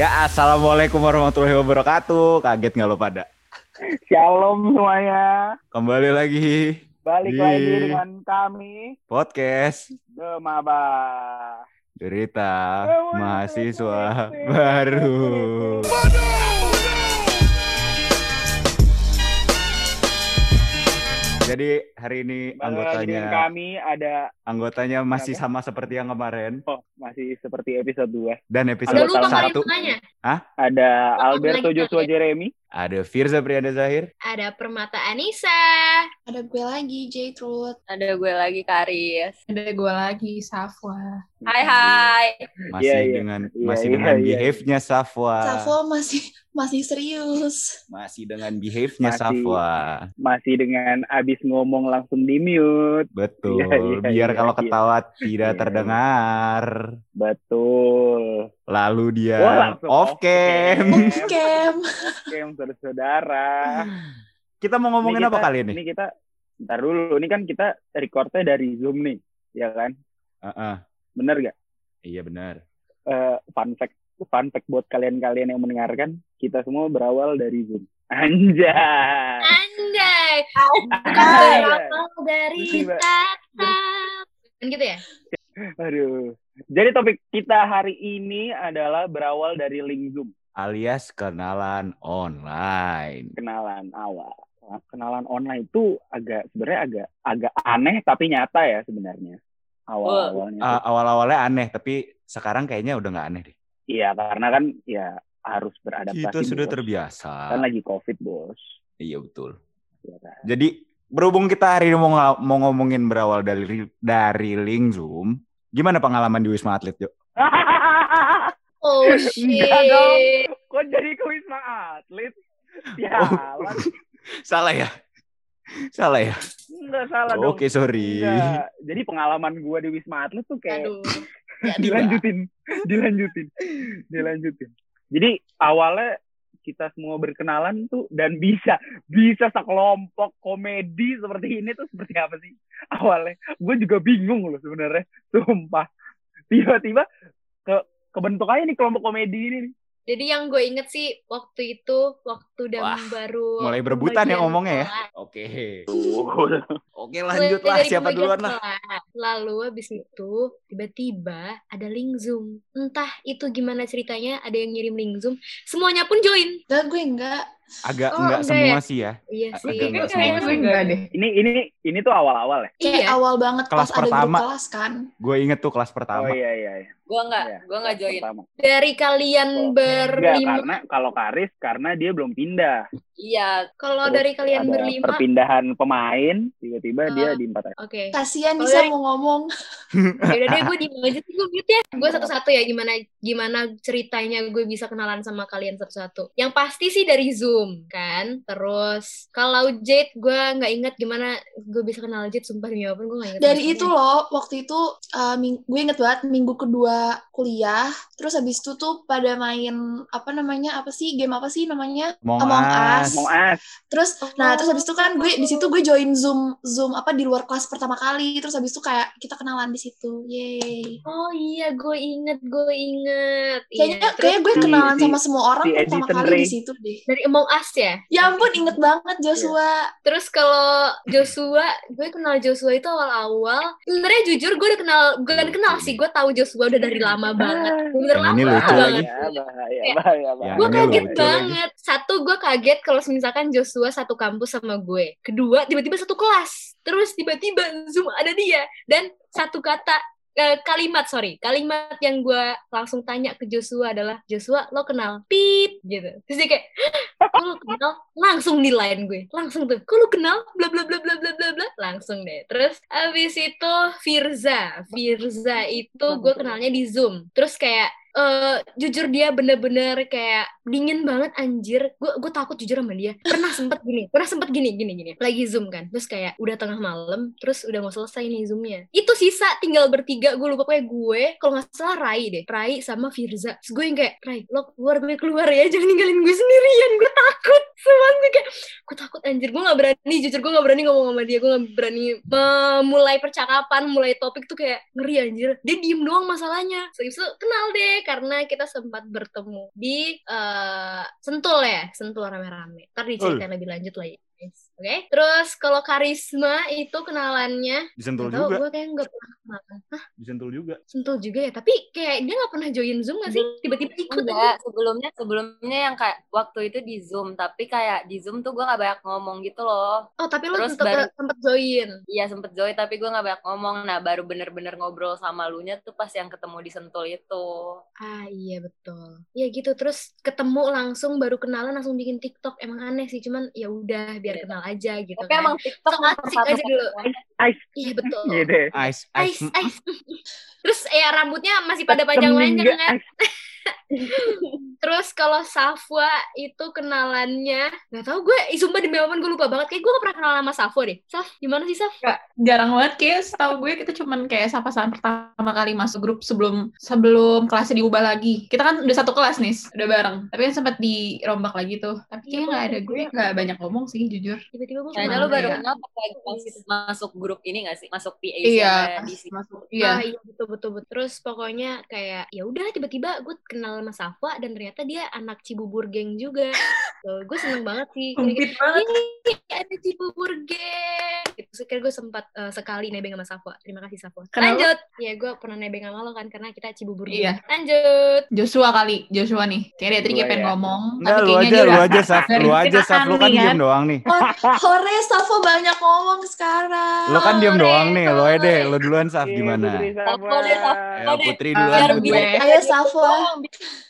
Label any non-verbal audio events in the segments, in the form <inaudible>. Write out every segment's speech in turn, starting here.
Ya, assalamualaikum warahmatullahi wabarakatuh. Kaget nggak lo pada? Shalom semuanya. Kembali lagi Balik Di- lagi dengan kami podcast The Maba. cerita Eh, mahasiswa baru. Jadi hari ini anggotanya kami ada anggotanya masih sama seperti yang kemarin oh masih seperti episode 2. dan episode Anggota lupa kali satu namanya. Ada Alberto Joshua. Jeremy. Ada Firza Priada Zahir, Ada Permata Anissa. Ada gue lagi, J Truth. Ada gue lagi Karis. Ada gue lagi, Safwa. Hai hai. masih Iya, iya. dengan Iya, masih iya, dengan iya. behave-nya Safwa. Safwa masih masih serius. Masih dengan behave-nya Masih. Safwa. Masih dengan abis ngomong langsung di mute. Betul. Iya, iya, Biar iya, kalau iya. ketawa tidak Iya. terdengar. Betul. Lalu dia Wah, langsung off off cam. cam. Cam. Oke, saudara-saudara. Kita mau ngomongin Ini apa kita- kali ini? Ini kita ntar dulu. Ini kan kita recordnya dari Zoom nih, ya kan? Heeh. Bener gak? Iya benar. Eh, fun fact fun fact buat kalian-kalian yang mendengarkan kita semua berawal dari Zoom. Anjay. Anjay. Bukan Anjay. berawal dari tatap. Kan gitu ya? Aduh. Jadi topik kita hari ini adalah berawal dari link Zoom, Alias kenalan online. kenalan awal. Kenalan online itu agak sebenarnya agak agak aneh tapi nyata ya sebenarnya. Awal-awalnya. Ah, awal-awalnya aneh, tapi sekarang kayaknya udah nggak aneh deh. Iya, karena kan ya harus beradaptasi. Kita sudah Bos. terbiasa. Kan lagi Covid, Bos. Iya betul. Ya kan? Jadi berhubung kita hari ini mau, mau ngomongin berawal dari dari link Zoom, gimana pengalaman di Wisma Atlet, yuk? <laughs> Oh Enggak dong. shit. Kok jadi ke Wisma Atlet? Ya, Oh. <laughs> Salah ya? Salah ya? enggak salah dong. Oke, sorry. Enggak. Jadi pengalaman gua di Wisma Atlet tuh kayak Aduh. <laughs> dilanjutin, dilanjutin, dilanjutin. Jadi awalnya kita semua berkenalan tuh dan bisa bisa sekelompok komedi seperti ini tuh seperti apa sih awalnya? Gue juga bingung loh sebenarnya, sumpah. Tiba-tiba ke kebentuk aja nih kelompok komedi ini. nih. Jadi yang gue inget sih waktu itu waktu dan Wah, baru mulai berebutan ya ngomongnya ya. Oke. <laughs> Oke, lanjut lah. Siapa duluan lah? Lalu habis itu tiba-tiba ada link Zoom. Entah itu gimana ceritanya, ada yang ngirim link Zoom. Semuanya pun join. Dan gue enggak. Agak Oh, enggak enggak semua ya? sih ya. Iya Agak sih. enggak Kayaknya semua. gue enggak deh. Ini ini ini tuh awal-awal ya. Kayak Iya. awal banget Kelas pas ada grup pertama. kelas kan. Gue inget tuh kelas Oh pertama. iya iya. iya. Gue enggak, Iya, gue enggak join. pertama. Dari kalian Oh, Enggak, berlima. karena kalau Karis karena dia belum pindah. Iya, Kalau Terus dari kalian ada berlima, perpindahan pemain, tiba-tiba dia Ah. di empat. oke. Kasihan Oh, bisa dari- mau ngomong. <laughs> <laughs> Ya udah deh gue di aja sih gue mute ya. Gue satu-satu ya gimana gimana ceritanya gue bisa kenalan sama kalian satu-satu. Yang pasti sih dari Zoom kan. Terus kalau Jade gue nggak inget gimana gue bisa kenal Jade sumpah demi apa pun gue nggak inget. Dari itu loh, waktu itu uh, ming- gue inget banget minggu kedua kuliah. Terus habis itu tuh pada main apa namanya? Apa sih? Game apa sih namanya? Among Among Us. Us. Mau as. Terus Oh. nah terus habis itu kan gue di situ gue join Zoom Zoom apa di luar kelas pertama kali. Terus habis itu kayak kita kenalan di situ. Yeay. Oh iya gue inget gue inget. Kayaknya Iya, terus kayak gue kenalan si- sama semua orang tuh pertama kali Ray. di situ deh. dari Among Us ya. Ya ampun inget banget Joshua. Terus kalau Joshua, gue kenal Joshua itu awal-awal. Sebenarnya jujur gue udah kenal, gue udah kenal sih. Gue tahu Joshua udah dari lama banget. Bener lama lucu banget. lagi. Bahaya, bahaya, Kayak- bahaya, bahaya. Gue kaget banget. Satu, gue kaget kalau misalkan Joshua satu kampus sama gue. Kedua, tiba-tiba satu kelas. Terus tiba-tiba Zoom ada dia. Dan satu kata, eh, kalimat, sorry. Kalimat yang gue langsung tanya ke Joshua adalah, Joshua, lo kenal Pit? Gitu. Terus dia kayak, kok lo kenal? Langsung di line gue. Langsung tuh, kok lo kenal? Bla bla bla bla bla bla bla. Langsung deh. Terus abis itu Firza. Firza itu gue kenalnya di Zoom. Terus kayak, eh jujur dia bener-bener kayak dingin banget anjir. Gue gue takut jujur sama dia. Pernah sempet gini pernah sempet gini gini gini. Lagi zoom kan terus kayak udah tengah malam terus udah mau selesai nih zoomnya. Itu sisa tinggal bertiga gue lupa kayak gue kalau nggak salah Rai deh. Rai sama Firza. Terus gue yang kayak Rai lo keluar gue keluar ya jangan ninggalin gue sendirian. Gue takut semua gue kayak gue takut anjir. Gue nggak berani jujur gue nggak berani ngomong sama dia. Gue nggak berani memulai percakapan mulai topik tuh kayak ngeri anjir. Dia diem doang masalahnya. So, itu kenal deh karena kita sempat bertemu di eh, Sentul ya, Sentul rame-rame. Ntar diceritain lebih lanjut lagi. Oke, terus kalau karisma itu kenalannya, Disentul nggak tahu juga. gue kayak nggak pernah kenalan. Hah, Disentul juga. sentul juga ya, tapi kayak dia nggak pernah join zoom nggak sih? Tiba-tiba ikut aja. Enggak, sebelumnya sebelumnya yang kayak waktu itu di Zoom, tapi kayak di Zoom tuh gue gak banyak ngomong gitu loh. Oh, tapi lo Terus sempet, baru- sempet join. Iya sempet join tapi gue gak banyak ngomong. Nah baru bener-bener ngobrol sama lu nya tuh pas yang ketemu di Sentul itu. Ah iya betul. Ya gitu terus ketemu langsung baru kenalan langsung bikin TikTok. Emang aneh sih cuman ya udah biar Iya. kenal aja gitu Tapi kan. emang TikTok So asik aja dulu. Ice Iya betul. gitu. ya. Ice, Ice, ice. ice. <laughs> Terus ya rambutnya masih pada panjang-panjang kan. <laughs> Terus kalau Safwa itu kenalannya nggak tahu gue, sumpah demi apa pun gue lupa banget. Kayak gue gak pernah kenal sama Safwa deh. Saf, gimana sih Saf? Nggak, jarang banget kayak setahu gue kita cuman kayak sapa-sapaan pertama kali masuk grup sebelum sebelum kelasnya diubah lagi. Kita kan udah satu kelas nih, udah bareng. Tapi kan sempat dirombak lagi tuh. Tapi kayaknya nggak ada gue nggak banyak ngomong sih jujur. Tiba-tiba gue Kayaknya kenal lu baru Iya. kenal pas lagi pas masuk grup ini gak sih? Masuk PA Iya, sama DC. masuk. Ah Iya. iya betul betul betul. Terus pokoknya kayak ya udah tiba-tiba gue kenal sama Safwa dan ternyata dia anak Cibubur geng juga. Tuh, gue seneng banget sih. <laughs> Sempit banget. Ih, ada Cibubur geng. Gitu. Sekali gue sempat eh, sekali nebeng sama Safwa. Terima kasih. Kenapa? Lanjut. Ya gue pernah nebeng sama lo kan karena kita Cibubur geng. Iya. Lanjut. Joshua kali, Joshua nih. Kayak dia tadi pengen ya. ngomong. Enggak, tapi lu kayaknya aja, dia lu aja, Saf. Lu aja, Saf. Lu kan nih diem doang nih. Hore, Safo banyak ngomong sekarang. Lu kan diem doang nih. Lu aja deh. Lu duluan, Saf. Iya, Gimana? Putri Ya, deh. Putri duluan. Biar gue. biar Ayo, Safwa.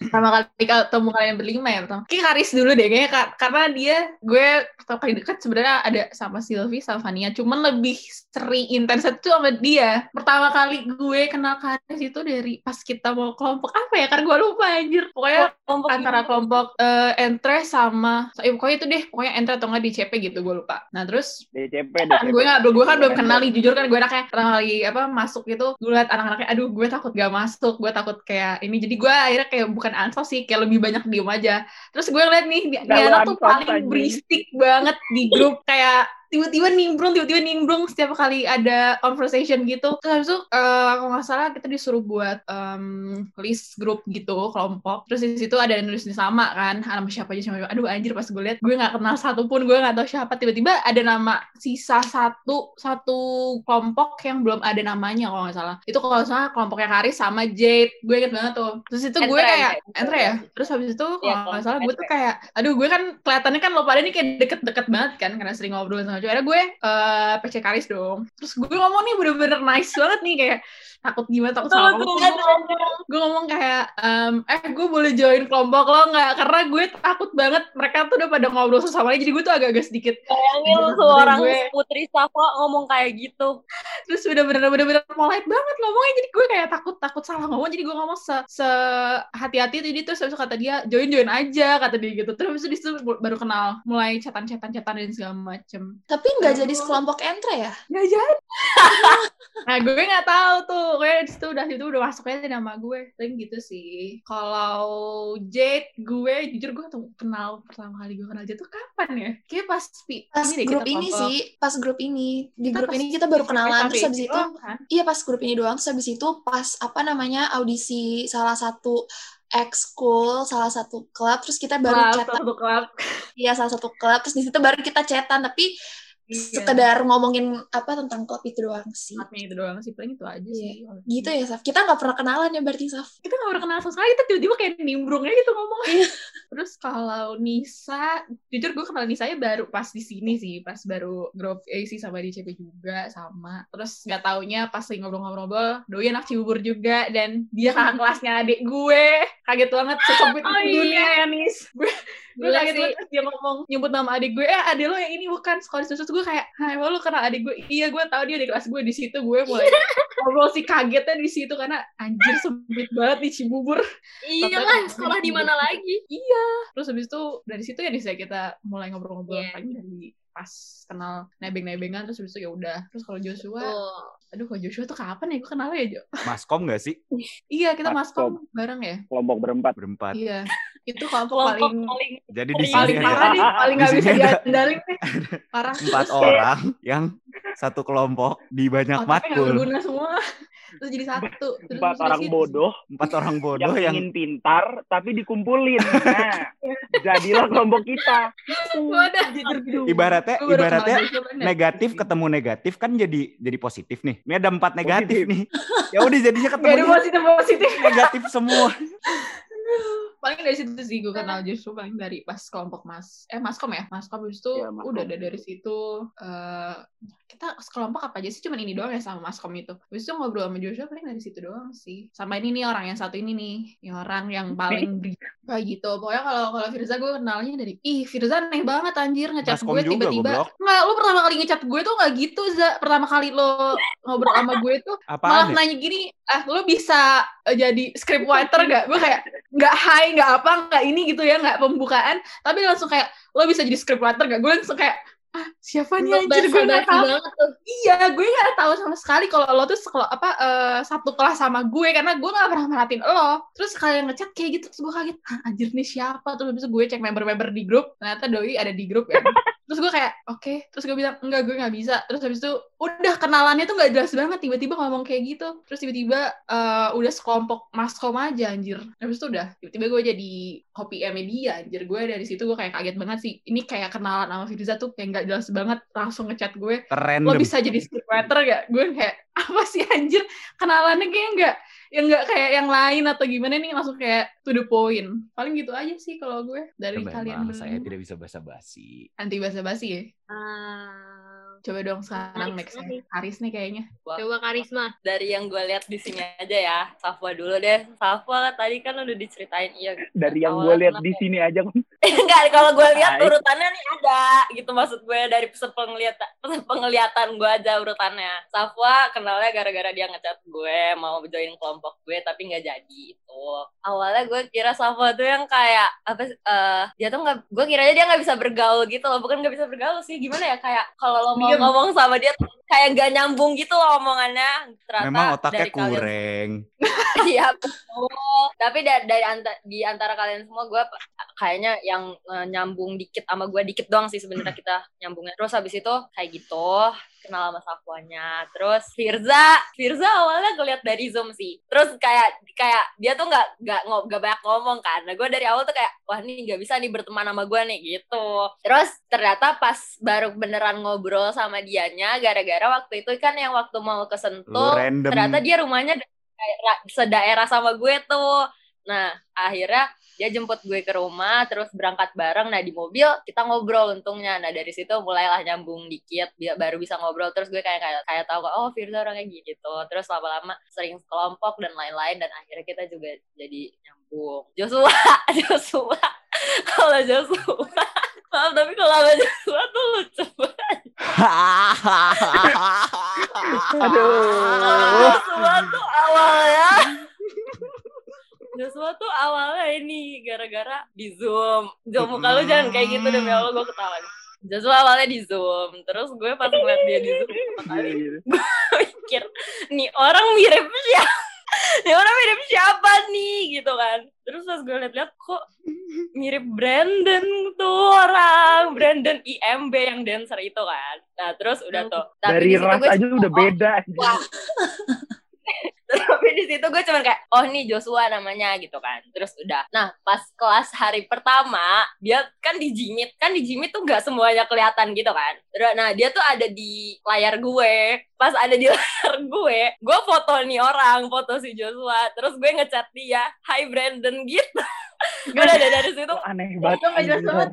Pertama kali ketemu kalian berlima ya pertama. Kayak Karis dulu deh kayaknya Kak- karena dia gue pertama kali dekat sebenarnya ada sama Sylvie sama Fania cuman lebih sering intens itu sama dia. Pertama kali gue kenal Karis itu dari pas kita mau kelompok apa ya kan gue lupa anjir. Pokoknya Kelompok antara kelompok eh, entre sama eh, pokoknya itu deh pokoknya entre atau enggak di CP gitu gue lupa. Nah terus DCP, kan DCP. gue nggak gue kan belum kenal nih jujur kan gue anaknya pertama kali apa masuk gitu gue liat anak-anaknya aduh gue takut gak masuk gue takut kayak ini jadi gue akhirnya kayak bukan ansos sih kayak lebih banyak diem aja. Terus gue ngeliat nih dia anak tuh paling berisik banget di grup. Kayak tiba-tiba nimbrung tiba-tiba nimbrung setiap kali ada conversation gitu. Terus habis itu eh, kalau nggak salah kita disuruh buat em, list grup gitu kelompok. Terus di situ ada yang nulis sama kan nama siapa aja siapa aduh anjir pas gue liat gue nggak kenal satu pun gue nggak tahu siapa. Tiba-tiba ada nama sisa satu satu kelompok yang belum ada namanya kalau nggak salah. Itu kalau salah kelompoknya Karis sama Jade. Gue inget banget tuh. Terus itu gue kayak Entre. ya? Terus habis itu kalau Iya, nggak salah gue tuh kayak aduh gue kan kelihatannya kan lo pada ini kayak deket-deket banget kan karena sering ngobrol sama cewek Akhirnya gue eh PC Karis dong. Terus gue ngomong nih bener-bener nice banget nih kayak takut gimana takut salah ngomong. Gue ngomong, gue ngomong kayak em, eh gue boleh join kelompok lo nggak? Karena gue takut banget mereka tuh udah pada ngobrol sama jadi gue tuh agak-agak sedikit Bayangin lu Bener-bener seorang gue- Putri Safwa ngomong kayak gitu. terus udah bener-bener polite banget ngomongnya jadi gue kayak takut takut salah ngomong. Jadi gue ngomong se, se hati-hati jadi terus habis kata dia join join aja kata dia gitu. Terus habis itu baru kenal mulai chatan-chatan chatan dan segala macem Tapi nggak jadi sekelompok entre ya? nggak jadi <laughs> nah gue nggak tahu tuh kayak di situ udah itu udah masuk aja nama gue paling gitu sih kalau Jade gue jujur gue tuh kenal pertama kali gue kenal Jade tuh kapan ya kayak pas pi- Pas deh, grup kita ini kelompok. sih, pas grup ini. Di Kita grup pas ini kita baru kenalan, terus habis itu doang, kan? Iya pas grup ini doang, terus habis itu pas apa namanya audisi salah satu ekskul, salah satu klub, terus kita baru klub iya salah satu klub, terus di situ baru kita chatan, tapi. Sekedar ngomongin apa tentang klub itu doang sih. Klubnya itu doang sih paling itu aja sih Gitu ya, Saf. Kita nggak pernah kenalan ya berarti, Saf. kita gak pernah kenal sama sekali kita tiba-tiba kayak nimbrung aja gitu ngomong Iya. <laughs> terus kalau Nisa jujur gue kenal Nisa baru pas di sini sih pas baru grup AC sama di CP juga sama terus nggak taunya pas lagi ngobrol-ngobrol doi anak Cibubur juga dan dia kakak kelasnya adik gue kaget banget <laughs> sesempit Oh, itu iya. dunia ya Nis gue gue Gila kaget sih. banget terus dia ngomong nyebut nama adik gue eh adik lo yang ini bukan sekolah di terus gue kayak hai lo kenal adik gue iya gue tahu dia di kelas gue di situ gue mulai ngobrol sih kagetnya di situ karena anjir sempit banget di Cibubur Iya kan, sekolah di mana lagi? Iya. Terus habis itu dari situ ya nih saya kita mulai ngobrol-ngobrol Iya. lagi dari pas kenal nebeng-nebengan terus habis itu ya udah. Terus kalau Joshua, Tuh. aduh kalau Joshua tuh kapan ya gue kenal ya Jo? Maskom gak sih? iya kita Maskom. maskom bareng ya. Kelompok berempat. Berempat. Iya. Itu kelompok Kelompok paling paling Jadi di paling sini parah ada nih, paling nggak bisa diandalin nih. <laughs> Parah. empat orang yang satu kelompok di banyak Oh, matkul. berguna semua. terus jadi satu terus Empat terus orang bodoh Empat orang bodoh yang yang, ingin pintar tapi dikumpulin. Nah, jadilah kelompok kita. Ibaratnya ibaratnya negatif ketemu negatif kan jadi jadi positif nih. Ini ada empat negatif nih. Ya udah jadinya ketemu positif positif negatif semua. Paling dari situ sih gue kenal Joshua paling dari pas kelompok mas eh maskom ya? Maskom habis itu Maskom. udah ada dari situ eh kita sekelompok apa aja sih? Cuman ini doang ya sama maskom itu. Habis itu ngobrol sama Joshua paling dari situ doang sih. Sama ini nih orang yang satu ini nih. Yang orang yang paling kayak gitu. Pokoknya kalau kalau Firza gue kenalnya dari ih Firza aneh banget anjir ngechat Maskom gue tiba-tiba. nggak lu pertama kali ngechat gue tuh nggak gitu za. Pertama kali lo ngobrol sama gue tuh malah Apaan nih? nanya gini ah lu bisa eh, jadi script writer gak gue kayak nggak hai nggak apa nggak ini gitu ya nggak pembukaan. Tapi langsung kayak lo bisa jadi script writer gak gue langsung kayak ah siapa nih anjir? Gue tahu. banget tuh. iya gue nggak tahu sama sekali kalau lo tuh sekelo- apa eh, satu kelas sama gue karena gue nggak pernah merhatiin lo. Terus kalian ngechat kayak gitu terus gue kaget ah, anjir nih siapa? Terus habis itu gue cek member-member di grup ternyata doi ada di grup ya. <laughs> Terus gue kayak oke. Terus gue bilang enggak gue nggak bisa. Terus habis itu udah kenalannya tuh nggak jelas banget tiba-tiba ngomong kayak gitu. Terus tiba-tiba eh, udah sekelompok maskom aja anjir. Habis itu udah tiba-tiba gue jadi kopi media anjir. Gue dari situ gue kayak kaget banget sih. Ini kayak kenalan sama Firza tuh kayak nggak jelas banget langsung ngechat gue lo Random. bisa jadi scriptwriter gak? Gue kayak apa sih anjir kenalannya kayak nggak yang nggak kayak yang lain atau gimana nih langsung kayak to the point. Paling gitu aja sih kalau gue dari kalian Memang saya berdua. tidak bisa basa-basi. anti basa-basi ya. Ah, Coba dong sekarang next. Haris nih kayaknya. coba karisma. Dari yang gue lihat di sini aja ya, Safwa dulu deh. Safwa tadi kan udah diceritain iya. Dari yang gue lihat di ya? sini aja kan. <laughs> Enggak, kalau gue lihat urutannya nih ada gitu maksud gue dari penglihatan penglihatan gue aja urutannya. Safwa kenalnya gara-gara dia ngechat gue mau join kelompok gue tapi nggak jadi itu. Awalnya gue kira Safwa tuh yang kayak apa sih, eh dia tuh nggak gue kiranya dia nggak bisa bergaul gitu loh bukan nggak bisa bergaul sih gimana ya kayak kalau lo mau Diem. ngomong sama dia tuh kayak gak nyambung gitu loh omongannya ternyata Memang otaknya dari kurang. <laughs> Iya betul. Tapi dari, dari anta- di antara kalian semua gue kayaknya yang eh, nyambung dikit sama gue dikit doang sih sebenarnya kita nyambungnya. Terus habis itu kayak gitu kenal sama Safwanya. Terus Firza, Firza awalnya ngeliat dari Zoom sih. Terus kayak kayak dia tuh nggak nggak nggak banyak ngomong kan. Nah gue dari awal tuh kayak wah ini nggak bisa nih berteman sama gue nih gitu. Terus ternyata pas baru beneran ngobrol sama dianya gara-gara waktu itu kan yang waktu mau ke Lu Sentul random. ternyata dia rumahnya daerah, sedaerah sama gue tuh. Nah, akhirnya dia jemput gue ke rumah, terus berangkat bareng. Nah, di mobil kita ngobrol untungnya. Nah, dari situ mulailah nyambung dikit, bi- baru bisa ngobrol. Terus gue kayak kayak, kayak tahu, oh Firza orangnya gitu. Terus lama-lama sering kelompok dan lain-lain. Dan akhirnya kita juga jadi nyambung. Joshua, <laughs> Joshua. Kalau Joshua, maaf tapi kalau sama Joshua tuh lucu banget. Kalau <laughs> Aduh. Joshua tuh awalnya Joshua tuh awalnya ini gara-gara di Zoom. Zoom muka lu jangan kayak gitu demi Allah gue ketawa. Joshua awalnya di Zoom. Terus gue pas ngeliat dia di Zoom <laughs> pertama kali mikir, nih orang mirip siapa? Nih orang mirip siapa nih gitu kan. Terus pas gue liat-liat kok mirip Brandon tuh orang. Brandon IMB yang dancer itu kan. Nah terus udah tuh. Tapi Dari ras gue aja cuma, udah oh, beda. Wah. <laughs> Tapi di situ gue cuman kayak, oh nih Joshua namanya gitu kan. Terus udah. Nah pas kelas hari pertama, dia kan di Jimit. Kan di Jimit tuh gak semuanya kelihatan gitu kan. Terus, Nah dia tuh ada di layar gue. Pas ada di <laughs> layar gue, gue foto nih orang, foto si Joshua. Terus gue ngechat dia, Hai Brandon gitu. Udah deh dari situ. Aneh banget. Itu nggak jelas banget.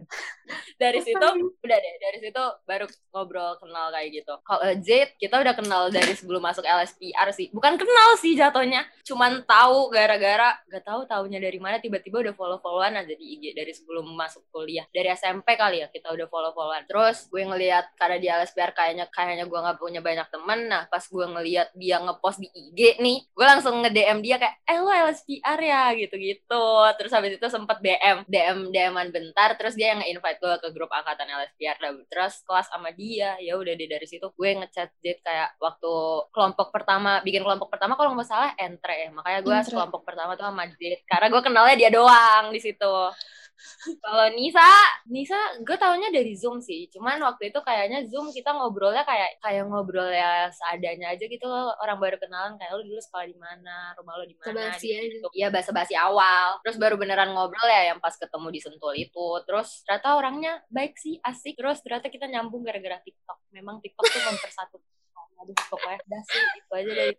dari situ udah deh dari situ baru ngobrol kenal kayak gitu. Kalau eh, Jade kita udah kenal dari sebelum masuk LSPR sih. Bukan kenal sih jatuhnya cuman tahu gara-gara gak tahu taunya dari mana tiba-tiba udah follow followan aja di IG dari sebelum masuk kuliah. Dari SMP kali ya kita udah follow followan terus gue ngelihat karena di LSPR kayaknya kayaknya gue nggak punya banyak temen. Nah pas gue ngelihat dia ngepost di IG nih gue langsung nge DM dia kayak eh lo LSPR ya? Gitu-gitu. Terus habis itu sempet DM DM DM-an bentar terus dia yang nge-invite gue ke grup angkatan LSPR dan terus kelas sama dia ya udah deh dari situ gue ngechat Jade kayak waktu kelompok pertama bikin kelompok pertama kalau nggak salah entre ya makanya gue kelompok pertama tuh sama Jade karena gue kenalnya dia doang di situ Kalau Nisa, Nisa gue taunya dari Zoom sih. Cuman waktu itu kayaknya Zoom kita ngobrolnya kayak kayak ngobrol ya seadanya aja gitu loh. Orang baru kenalan kayak lu dulu sekolah di mana, rumah lo di mana. Aja. gitu. Iya basa-basi awal. Terus baru beneran ngobrol ya yang pas ketemu di Sentul itu. Terus ternyata orangnya baik sih, asik. Terus ternyata kita nyambung gara-gara TikTok. Memang TikTok tuh mempersatu. Aduh, pokoknya dah sih itu aja dari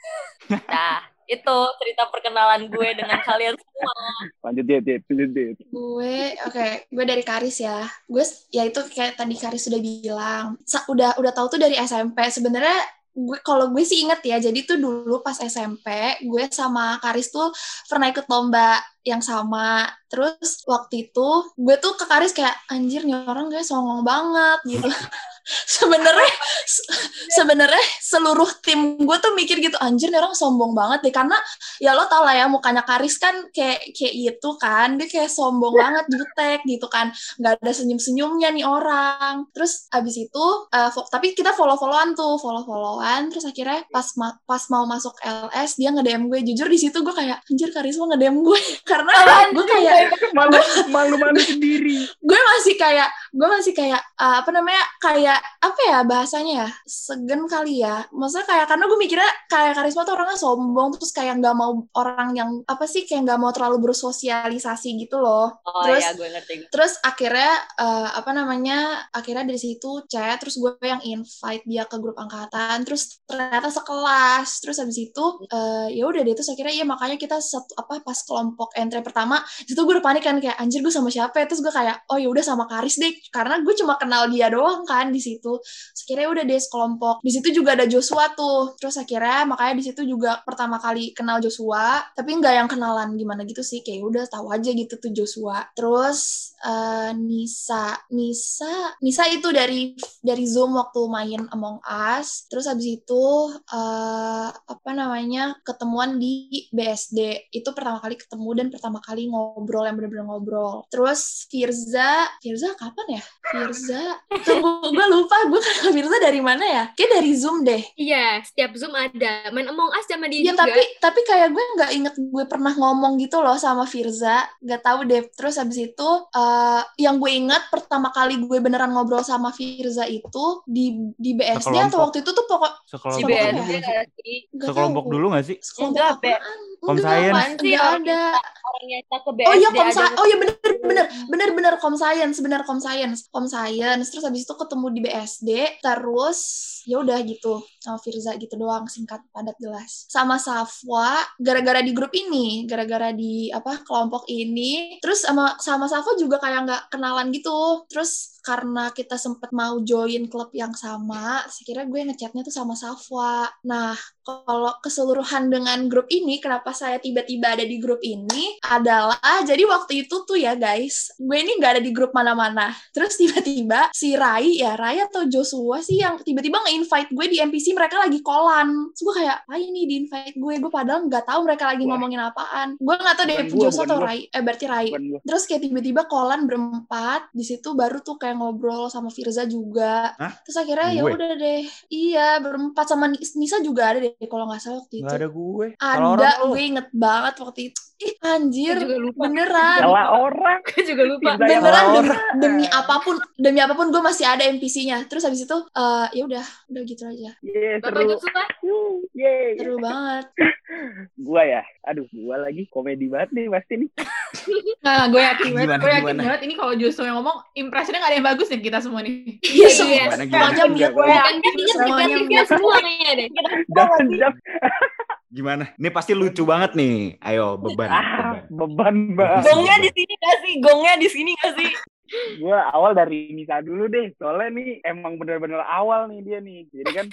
Nah, itu cerita perkenalan gue dengan kalian semua. Lanjut ya, Dit. Lanjut, Dit. Gue, oke, gue dari Karis ya. Gue, ya itu kayak tadi Karis sudah bilang. Sa- udah udah tahu tuh dari SMP. Sebenarnya gue kalau gue sih inget ya. Jadi tuh dulu pas SMP, gue sama Karis tuh pernah ikut lomba yang sama. Terus waktu itu gue tuh ke Karis kayak anjir nih orang gue songong banget gitu. <laughs> sebenarnya se- sebenarnya seluruh tim gue tuh mikir gitu anjir nih orang sombong banget deh. Karena ya lo tau lah ya mukanya Karis kan kayak kayak gitu kan. Dia kayak sombong banget jutek gitu kan. Nggak ada senyum senyumnya nih orang. Terus abis itu eh, fo- tapi kita follow followan tuh follow followan terus akhirnya pas ma- pas mau masuk LS dia nge DM gue. Jujur di situ gue kayak anjir Karisma nge DM gue <laughs> karena gue kayak Malu, <laughs> malu-malu sendiri. gue masih kayak gue masih kayak uh, apa namanya kayak apa ya bahasanya ya segen kali ya. Maksudnya kayak karena gue mikirnya kayak karisma tuh orangnya sombong terus kayak nggak mau orang yang apa sih kayak nggak mau terlalu bersosialisasi gitu loh. Oh Terus- iya, gue ngerti. terus akhirnya uh, apa namanya akhirnya dari situ chat terus gue yang invite dia ke grup angkatan terus ternyata sekelas. Terus habis itu uh, ya udah deh terus akhirnya iya makanya kita satu apa pas kelompok entry pertama itu gue udah panik kan kayak anjir gue sama siapa ya? Terus gue kayak oh ya udah sama Karis deh karena gue cuma kenal dia doang kan di situ. Terus akhirnya udah deh sekelompok. Di situ juga ada Joshua tuh. Terus akhirnya makanya di situ juga pertama kali kenal Joshua. Tapi nggak yang kenalan gimana gitu sih. Kayak udah tahu aja gitu tuh Joshua. Terus eh, Nisa Nisa Nisa itu dari dari Zoom waktu main Among Us. Terus habis itu eh, apa namanya ketemuan di BSD itu pertama kali ketemu dan pertama kali ngobrol yang bener-bener ngobrol. Terus Firza Firza kapan ya Firza <laughs> tunggu gue lupa gue kenal Firza dari mana ya kayak dari Zoom deh Iya, setiap Zoom ada. Main Among Us sama dia Ya juga. tapi tapi kayak gue nggak inget gue pernah ngomong gitu loh sama Firza, nggak tahu deh. Terus habis itu eh, yang gue inget pertama kali gue beneran ngobrol sama Firza itu di di BSD atau Sekelompok. waktu itu tuh pokok Di Sekelompok apa dulu ya? Sekelompok dulu gak sih? Sekelompok apaan? Kom Science. Sih ada. orang yang kita ke BSD Oh iya kom aja Sci- oh iya bener bener bener bener bener kom science bener kom science kom science. Terus habis itu ketemu di BSD terus ya udah gitu sama Firza gitu doang singkat padat jelas. Sama Safwa gara-gara di grup ini gara-gara di apa kelompok ini. Terus sama sama Safwa juga kayak nggak kenalan gitu. Terus karena kita sempet mau join klub yang sama sekira gue ngechatnya tuh sama Safwa nah kalau keseluruhan dengan grup ini kenapa saya tiba-tiba ada di grup ini adalah jadi waktu itu tuh ya guys gue ini nggak ada di grup mana-mana. Terus tiba-tiba si Rai ya Rai atau Joshua sih yang tiba-tiba nge-invite gue di NPC mereka lagi kolan. Terus gue kayak Rai nih di invite gue. Gue padahal nggak tahu mereka lagi Wah. ngomongin apaan. Gue nggak tahu deh Joshua atau. Rai eh berarti Rai. Terus kayak tiba-tiba kolan berempat di situ baru tuh kayak ngobrol sama Firza juga. Hah? terus akhirnya ya udah deh. Iya berempat sama Nis- Nisa juga ada deh kalau nggak salah waktu itu. Gak ada gue. Ada orang gue inget banget waktu itu ih anjir Gue juga lupa. beneran Salah orang. Gue juga lupa. Beneran demi, demi apa pun demi apa pun gue masih ada NPC-nya terus habis itu eh, ya udah udah gitu aja Yeay, Bapak seru. Wuh, Yeay. seru banget <laughs> Gua ya. Aduh, gua lagi komedi banget nih pasti nih. <laughs> Nah, gue yakin banget, gue yakin banget ini kalau Joshua yang ngomong, impresinya gak ada yang bagus nih kita semua nih. iya Iya. semua Gimana, gimana? semuanya Gue inget Semuanya mute. semua kayaknya deh. Jangan, jangan. Gimana? Ini pasti lucu banget nih. Ayo beban. Ah, beban. beban banget. Gongnya di sini gak sih? Gongnya di sini gak sih? Gue awal dari Nisa dulu deh soalnya nih emang bener-bener awal nih dia nih. Jadi kan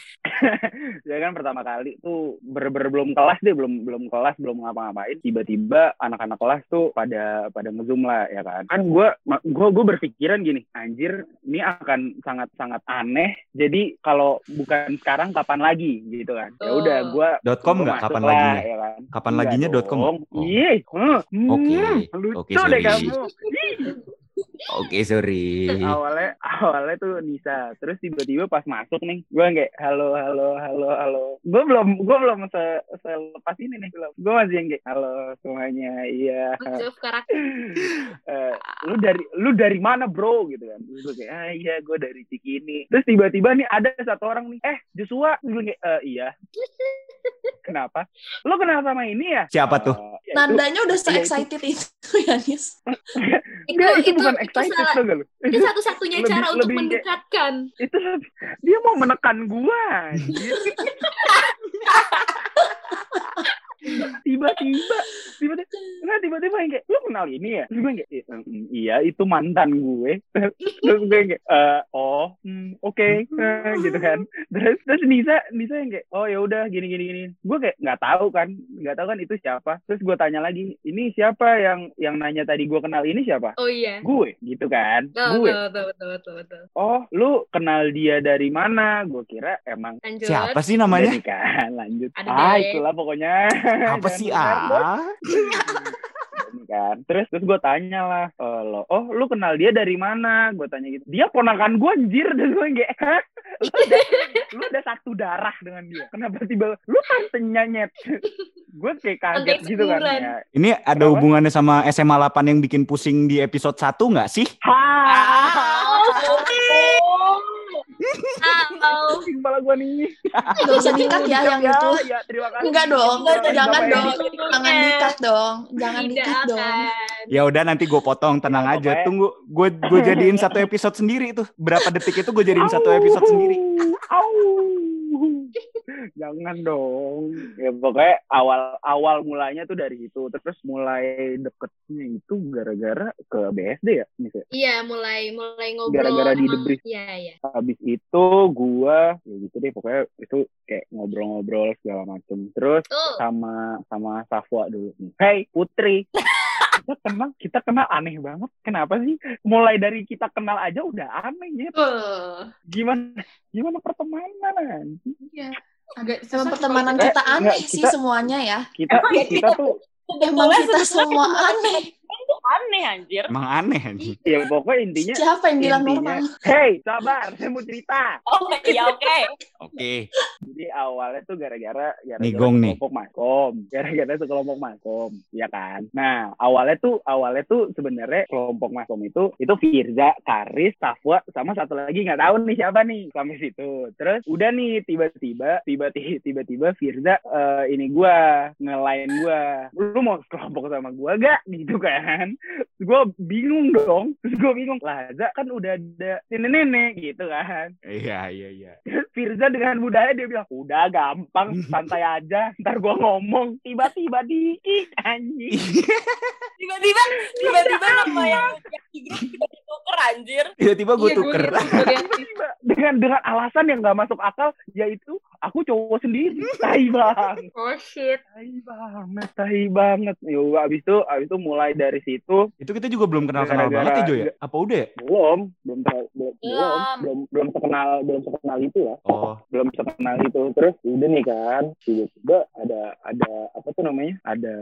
dia <laughs> kan pertama kali tuh bener-bener belum kelas deh belum belum kelas belum ngapa-ngapain. Tiba-tiba anak-anak kelas tuh pada pada ngezoom lah ya kan. Kan gue gue gue berpikiran gini anjir ini akan sangat sangat aneh. Jadi kalau bukan sekarang kapan lagi? Gitu kan. Ya udah gue Dot com nggak? kapan laginya? ya kan. Kapan Enggak laginya dot com? Oh. Iya, hmm, Oke, oke, deh kamu. Oke, sorry. awalnya awalnya tuh Nisa. Terus tiba-tiba pas masuk nih gue kayak halo halo halo halo. Gue belum gue belum se selepas ini nih belum. Gue masih yang kayak halo semuanya iya. Karakter. <laughs> Eh, lu dari lu dari mana bro? Gitu kan. Terus gue kayak ah iya gue dari Cikini. Terus tiba-tiba nih ada satu orang nih eh Joshua? Gue kayak "Eh, iya. <laughs> Kenapa? Lu kenal sama ini ya? Siapa tuh? "Eh, ya itu- Nadanya udah ya itu- itu ya, Nis. <laughs> Itu, itu, itu, bukan itu, excited salah- tau gak lu? itu satu-satunya Lebih- cara untuk lebih kayak- mendekatkan. itu dia mau menekan gua <laughs> tiba-tiba tiba-tiba nah tiba-tiba yang kayak lu kenal ini ya terus gue yang kayak "I- mm, iya itu mantan gue terus gue yang kayak "Eh, oh hmm, oke Eh, gitu kan terus terus Nisa Nisa yang kayak oh ya udah gini gini gini gue kayak nggak tahu kan nggak tahu kan itu siapa terus gue tanya lagi ini siapa yang yang nanya tadi gue kenal ini siapa Oh iya. gue gitu kan Betul, gue betul, betul, betul, betul, betul. oh lu kenal dia dari mana gue kira emang Lanjut. Siapa sih namanya? Nikah, lanjut. Ada ah, itulah pokoknya. Apa <laughs> sih ah? <laughs> Ini kan. Terus terus gue tanya lah, "Eh, lo, oh lu kenal dia dari mana? Gue tanya gitu. Dia ponakan gue anjir <laughs> dan gue kayak, "Hah? lu udah, <laughs> lu udah satu darah dengan dia. Kenapa tiba lu tantenya nyet? gue kayak kaget Tante gitu kan ya. Ini ada Kenapa? hubungannya sama SMA 8 yang bikin pusing di episode 1 nggak sih? Ha! Oh, Pusing <laughs> kepala gue nih. Gak usah dikat ya yang ya, itu. Ya, terima kasih. Enggak dong, kasih, jangan dong. Jangan dikat dong. Jangan dikat dong. Ya udah nanti gue potong, tenang Ya, aja. pokoknya- Tunggu, gue gue jadiin satu episode sendiri tuh. Berapa detik itu gue jadiin satu episode sendiri. Au. <laughs> Jangan dong. Ya pokoknya awal awal mulanya tuh dari itu. Terus mulai deketnya itu gara-gara ke BSD ya, misalnya. Iya, mulai mulai ngobrol. Gara-gara di debris. Iya, iya. Habis itu gua ya gitu deh pokoknya itu kayak ngobrol-ngobrol segala macem. Terus Tuh. sama sama Safwa dulu nih. Hey Putri. <laughs> kita kenal kita kenal aneh banget. Kenapa sih? Mulai dari kita kenal aja udah aneh ya. Betul. Gimana gimana pertemanan? Iya. Agak susah pertemanan Eh, kita enggak, aneh sih kita- semuanya ya. Kita Emang ya, kita tuh Emang kita semua <laughs> aneh. Itu aneh anjir. Emang aneh anjing. ya pokoknya intinya Siapa yang bilang intinya, normal? hey sabar saya mau cerita Oh iya oke. Oke. jadi awalnya tuh gara-gara gara-gara Nigong nih. sekelompok makom <laughs> gara-gara sekelompok makom ya kan nah awalnya tuh awalnya tuh sebenarnya kelompok makom itu itu Firza Karis Safwa sama satu lagi nggak tahu nih siapa nih sampai situ terus udah nih tiba-tiba tiba-tiba tiba-tiba Firza eh, ini gua ngelain gua lu mau kelompok sama gua gak gitu kan gue bingung dong. Terus gue bingung lah Za kan udah ada nenek-nenek gitu kan. Iya, iya, iya. Terus <laughs> Firza dengan budaya dia bilang udah gampang <laughs> santai aja ntar gue ngomong. Tiba-tiba dikit anjing. <laughs> Tiba-tiba tiba-tiba nama yang yang di grup kita tuker anjir. Tiba-tiba gue Iya, tuker. dengan dengan alasan yang nggak masuk akal yaitu aku cowok sendiri. <laughs> Tai bang. Oh shit. tai banget tai banget. Yo abis itu abis itu mulai dari situ. Itu kita juga belum kenal-kenal Gara-gara- banget ya, Jo ya? Apa udah? Ya? belum belum belum belum. Belum. belum belum terkenal belum terkenal itu ya. Oh, belum terkenal itu. Terus udah nih kan tiba-tiba ada ada apa tuh namanya? Ada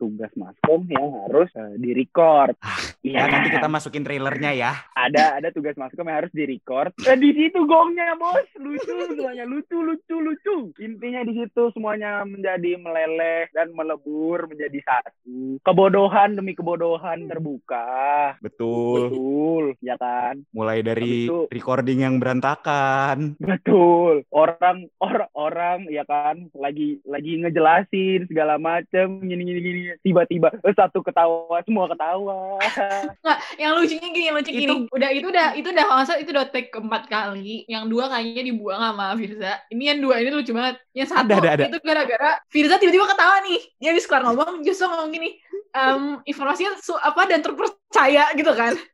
tugas maskom yang harus uh, di record ya nanti kita masukin trailernya ya. ada ada tugas maskom yang harus di record eh, di situ gongnya bos. Lucu semuanya lucu lucu lucu intinya di situ semuanya menjadi meleleh dan melebur menjadi satu kebodohan demi kebodohan terbuka Betul. betul ya kan Mulai dari itu- recording yang berantakan. Betul. Orang orang orang ya kan lagi lagi ngejelasin segala macem gini gini gini tiba-tiba eh, satu ketawa semua ketawa. <laughs> Nggak, yang lucunya gini, yang lucu gini. Udah itu udah itu udah kalau salah itu udah take keempat kali. Yang dua kayaknya dibuang sama Firza. Ini yang dua ini lucu banget. Yang satu Ada, ada, ada. itu gara-gara Firza tiba-tiba ketawa nih. Dia habis keluar ngomong, justru ngomong gini. em, informasinya su apa dan terpercaya gitu kan. <laughs>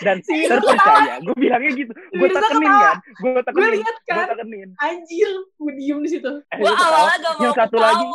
Dan Si terpercaya. Gue bilangnya gitu. Gue tekenin kan. Gue Gue tekenin. lihat Gue kan, tekenin. anjir, gue diem di situ. Eh, Gua ketawa. awalnya gak mau Yang satu ketawa, lagi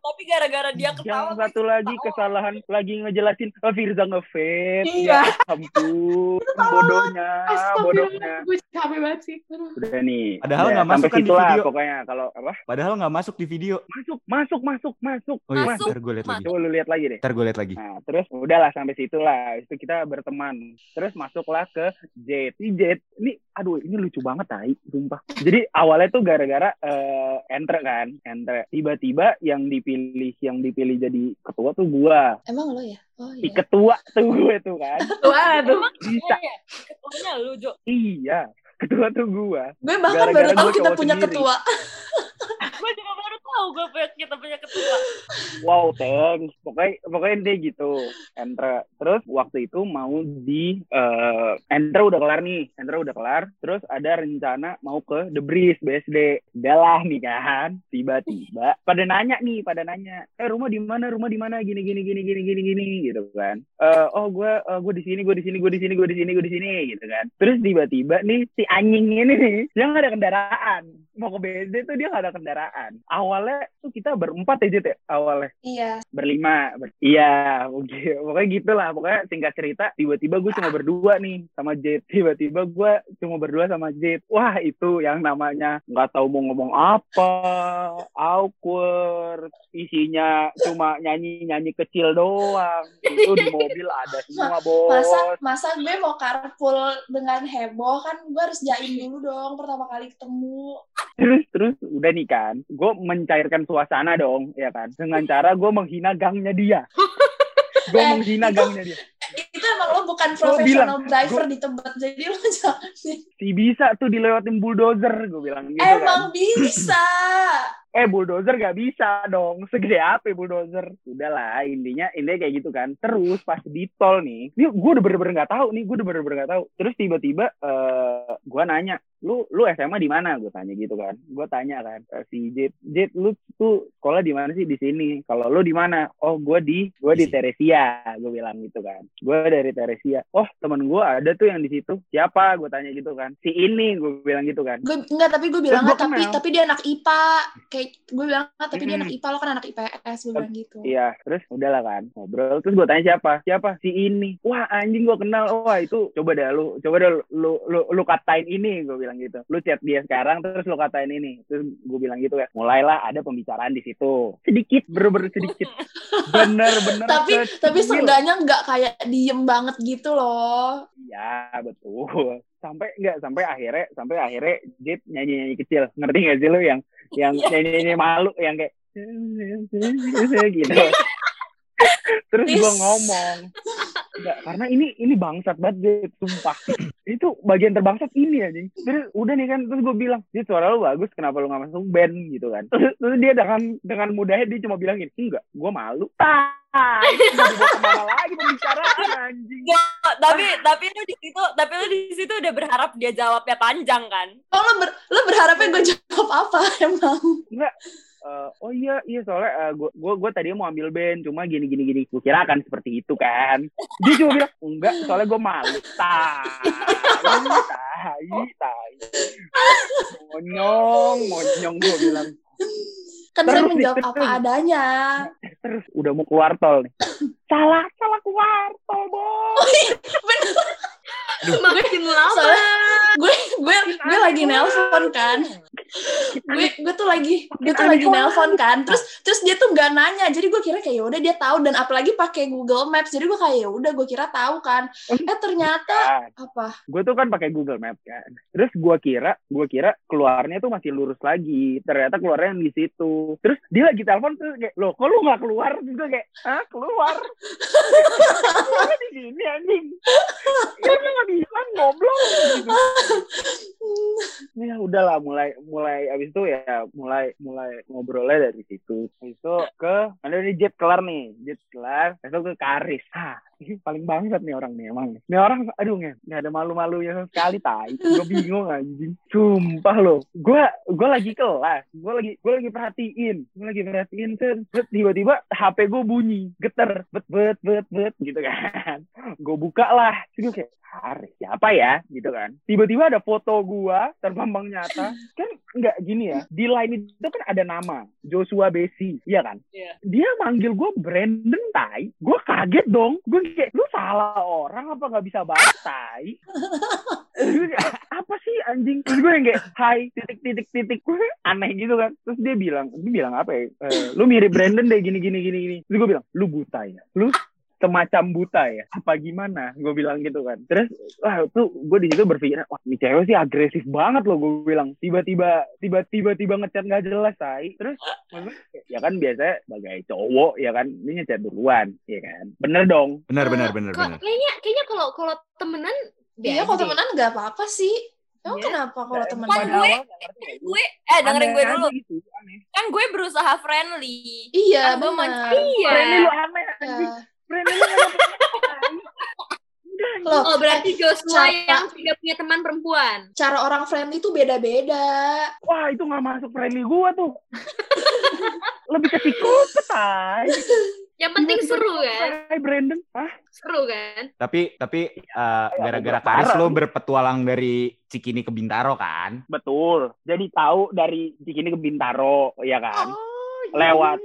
tapi gara-gara dia ketawa. yang gua satu lagi ketawa. kesalahan lagi ngejelasin oh, Firza ngefit Iya. ya ampun bodohnya bodohnya gue capek banget sih. Udah nih Padahal nggak masuk kan di video. pokoknya kalau apa Padahal nggak masuk di video. masuk masuk masuk masuk Oh iya, Masuk. ntar gue lihat lagi. Coba lu lihat lagi deh. Ntar gue lihat lagi. Nah, terus udahlah sampai situ lah. Itu kita berteman. Terus masuklah ke Jet. Si Jet, ini aduh ini lucu banget tai, sumpah. Jadi awalnya tuh gara-gara eh entre kan, entre. Tiba-tiba yang dipilih yang dipilih jadi ketua tuh gua. Emang lo ya? Oh Si iya. ketua tuh gue tuh kan. <laughs> Wah, tuh. Bisa. Iya, ketuanya lu, Jo. Iya, ketua tuh gua. Gue bahkan Gara-gara baru tahu kita punya sendiri. ketua. Gue juga baru tahu gue punya kita punya ketua. Wow, thanks. Pokoknya pokoknya dia gitu. Entre. Terus waktu itu mau di eh Entre udah kelar nih. Entre udah kelar. Terus ada rencana mau ke The Breeze BSD. Udah lah nih kan. Tiba-tiba pada nanya nih, pada nanya. Eh rumah di mana? Rumah di mana? Gini gini gini gini gini gini gitu kan. Eh oh gue gue di sini, gue di sini, gue di sini, gue di sini, gue di sini gitu kan. Terus tiba-tiba nih si anjing ini nih dia nggak ada kendaraan. Mau ke BSD tuh dia nggak ada kendaraan. Awalnya tuh kita berempat aja ya awalnya Iya. berlima ber- iya oke pokoknya gitulah pokoknya singkat cerita tiba-tiba gue cuma berdua nih sama Jet tiba-tiba gue cuma berdua sama Jet wah itu yang namanya nggak tahu mau ngomong apa awkward isinya cuma nyanyi-nyanyi kecil doang itu di mobil ada semua bos Masa masa gue mau carpool dengan heboh kan gue harus jaim dulu dong pertama kali ketemu. terus terus udah nih kan gue mencairkan suasana dong ya kan? Dengan cara gue menghina gangnya dia. <laughs> Gue Eh, menghina itu- gangnya dia Itu emang lo bukan Gua bilang, professional driver di Tebet jadi lo <laughs> jangan. si bisa tuh dilewatin bulldozer gue bilang gitu Emang kan bisa. <clears throat> eh bulldozer gak bisa dong. Segede apa ya bulldozer? Udahlah intinya intinya kayak gitu kan. Terus pas di tol nih ini gue udah bener-bener nggak tahu nih gue udah bener-bener nggak tahu. Terus tiba-tiba eh gue nanya lu lu SMA di mana? Gue tanya gitu kan. Gue tanya kan eh, si Jet Jet lu tuh sekolah di mana sih? Di sini. Kalau lu di mana? Oh gue di gue di Teresia gue bilang gitu kan gue dari Teresia oh temen gue ada tuh yang di situ siapa gue tanya gitu kan si ini gue bilang gitu kan Gue enggak tapi gue bilang tapi kenal. tapi dia anak IPA. Kayak gue bilang "Ah, tapi dia anak IPA lo kan anak IPS gue bilang gitu. Iya, terus udahlah kan ngobrol. Terus gue tanya siapa? Siapa? Si ini. Wah anjing gue kenal. Wah itu coba deh lu, coba deh lu, lu, lu, lu katain ini. Gue bilang gitu. Lu chat dia sekarang, terus lu katain ini. Terus gue bilang gitu ya. Mulailah ada pembicaraan di situ. Sedikit, bener-bener sedikit. <laughs> Bener-bener. Tapi tapi kecil. seenggaknya nggak kayak diem banget gitu loh. Iya betul. Sampai enggak sampai akhirnya sampai akhirnya Jet nyanyi nyanyi kecil. Ngerti gak sih lu yang yang nyanyi nyanyi malu yang kayak gitu. Terus gue ngomong, Enggak, karena ini ini bangsat banget Jet, sumpah. itu bagian terbangsat ini anjing. Terus udah nih kan, terus gue bilang, Jet suara lu bagus, kenapa lu gak masuk band gitu kan. Terus, terus dia dengan dengan mudahnya dia cuma bilang gini, enggak, gue malu. Ah, itu mau dibawa ke mana lagi pembicaraan anjing. Tapi tapi lu di situ tapi lu di situ udah berharap dia jawabnya panjang kan? Oh lo, ber, lo berharapnya gue jawab apa <laughs> emang? Enggak. Eh, oh iya iya soalnya eh, gua gua gua tadi mau ambil band cuma gini gini gini. Gua kira akan seperti itu kan. Dia cuma bilang enggak soalnya gua malu. Tai tai tai. Monyong monyong gua bilang. Kan saya Terus, menjawab terus. apa adanya. terus udah mau keluar tol nih. Salah salah keluar tol bos. Makin lama. Soalnya gue gue gue lagi nelpon kan. gue gue tuh lagi gue tuh lagi nelpon kan. Terus terus dia tuh nggak nanya. Jadi gue kira kayak yaudah dia tahu. Dan apalagi pakai Google Maps. Jadi gue kayak ya udah gue kira tahu kan. Eh ternyata Kan. apa? Gue tuh kan pakai Google Map kan. Terus gua kira gua kira keluarnya tuh masih lurus lagi. Ternyata keluarnya yang di situ. Terus dia lagi telepon tuh kayak loh kok lu nggak keluar? Terus gue kayak ah <laughs> keluar? Di sini anjing. Ya lu nggak bilang goblok. gitu. Ya udahlah mulai mulai abis itu ya mulai mulai ngobrolnya dari situ. Habis itu ke ada nih jet kelar nih jet kelar besok ke Karis. Ah ini paling bangsat nih orang nih emang nih. Orang aduh nggak nggak ada malu-malunya sama sekali tai. Gue bingung anjing. Sumpah lo gue gue lagi kelas. Gue lagi gue lagi perhatiin. Gue lagi perhatiin terus tiba-tiba HP gue bunyi. Geter. Bet bet bet bet gitu kan. Gue buka lah. Terus gue kayak Haris siapa ya? Gitu kan. Tiba-tiba ada foto gua terpampang nyata. Kan nggak gini ya di line itu kan ada nama Joshua Besi iya kan? Iya. dia manggil gua Brandon Tai. Gua kaget dong. Gua kayak lu salah orang apa nggak bisa kayak, apa sih anjing? Terus gue yang kayak hai titik titik titik. Gue aneh gitu kan. Terus dia bilang dia bilang apa ya? Eh, lu mirip Brandon deh gini gini gini gini. Terus gue bilang lu buta ya? Lu semacam buta ya. Apa gimana? Gue bilang gitu kan. Terus wah tuh gue di situ berpikir wah ini cewek sih agresif banget loh gue bilang. Tiba-tiba tiba-tiba tiba ngechat nggak jelas tai. Terus ya kan biasanya sebagai cowok ya kan ini ngechat duluan ya kan. Bener dong. Benar benar benar kok- benar. Kayaknya kayaknya kalau kalau temenan Iya, kalau temenan nggak apa-apa sih. Emang Iya. kenapa kalau? Kan pada gue- ya, gue eh dengerin gue dulu. gitu, kan gue berusaha friendly. Iya, Kan gue Iya. Friendly lu aneh Ya. Anjing. Loh, Oh berarti Joshua Cara- yang tidak punya teman perempuan. cara orang friendly tuh beda-beda. Wah itu nggak masuk friendly gua tuh. Lebih ke psikopat ay. Yang penting seru kan? Hai Brandon. Hah? Seru kan? Tapi tapi eh, gara-gara. Karis lo berpetualang dari Cikini ke Bintaro kan? Betul. Jadi tahu dari Cikini ke Bintaro, ya kan? Oh, Lewat.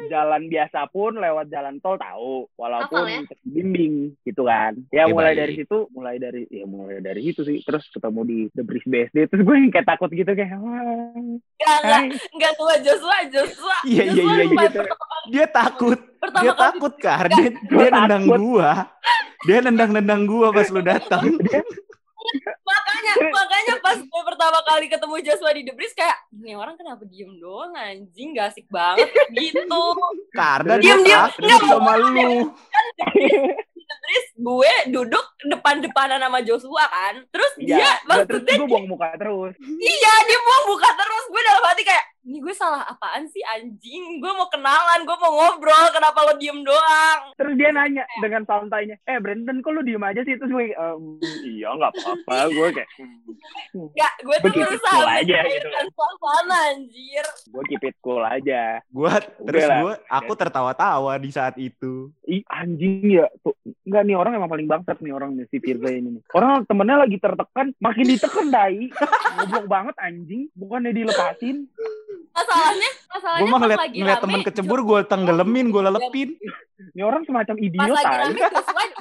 Jalan biasa pun lewat jalan tol tahu, walaupun Hafal ya? bimbing gitu kan. Ya Eh, mulai baik. dari situ, mulai dari ya mulai dari situ sih. Terus ketemu di The Breeze BSD, terus gue yang kayak takut gitu kayak wah. Enggak, enggak, tua Joshua, Joshua. Iya, iya, Joshua iya, gitu. pertama- Dia takut. Pertama Dia takut kan. Dia, dia nendang gua. Dia nendang-nendang gua pas lu datang. Makanya makanya pas gue pertama kali ketemu Joshua di The Breeze kayak ini orang kenapa diem doang anjing gak asik banget <laughs> gitu Karena dia Diam, diam. takut Nggak, sama lu. di The Breeze gue duduk depan-depanan sama Joshua kan terus dia Iya, udah, terus maksudnya gue buang muka terus. iya dia mau buka terus gue dalam hati kayak ini gue salah apaan sih anjing gue mau kenalan gue mau ngobrol kenapa lo diem doang Terus dia nanya dengan santainya, eh Brandon kok lu diem aja sih? Terus gue, "Em, iya nggak apa-apa. gue kayak, "Hmm, Gak, gue tuh Begitu berusaha cool aja gitu. suasana anjir gue keep it cool aja. Gua terus gua aku tertawa-tawa di saat itu. Ih anjing ya, tuh nggak nih orang emang paling bangsat nih orang si Firza ini nih. Orang temennya lagi tertekan, makin ditekan dai. Goblok banget anjing, bukannya dilepasin. masalahnya masalahnya Gua mah pas ngeliat, lagi ngeliat rame, temen kecebur gua tenggelemin, gua lelepin. Ini orang semacam pas idiot lagi tai. rame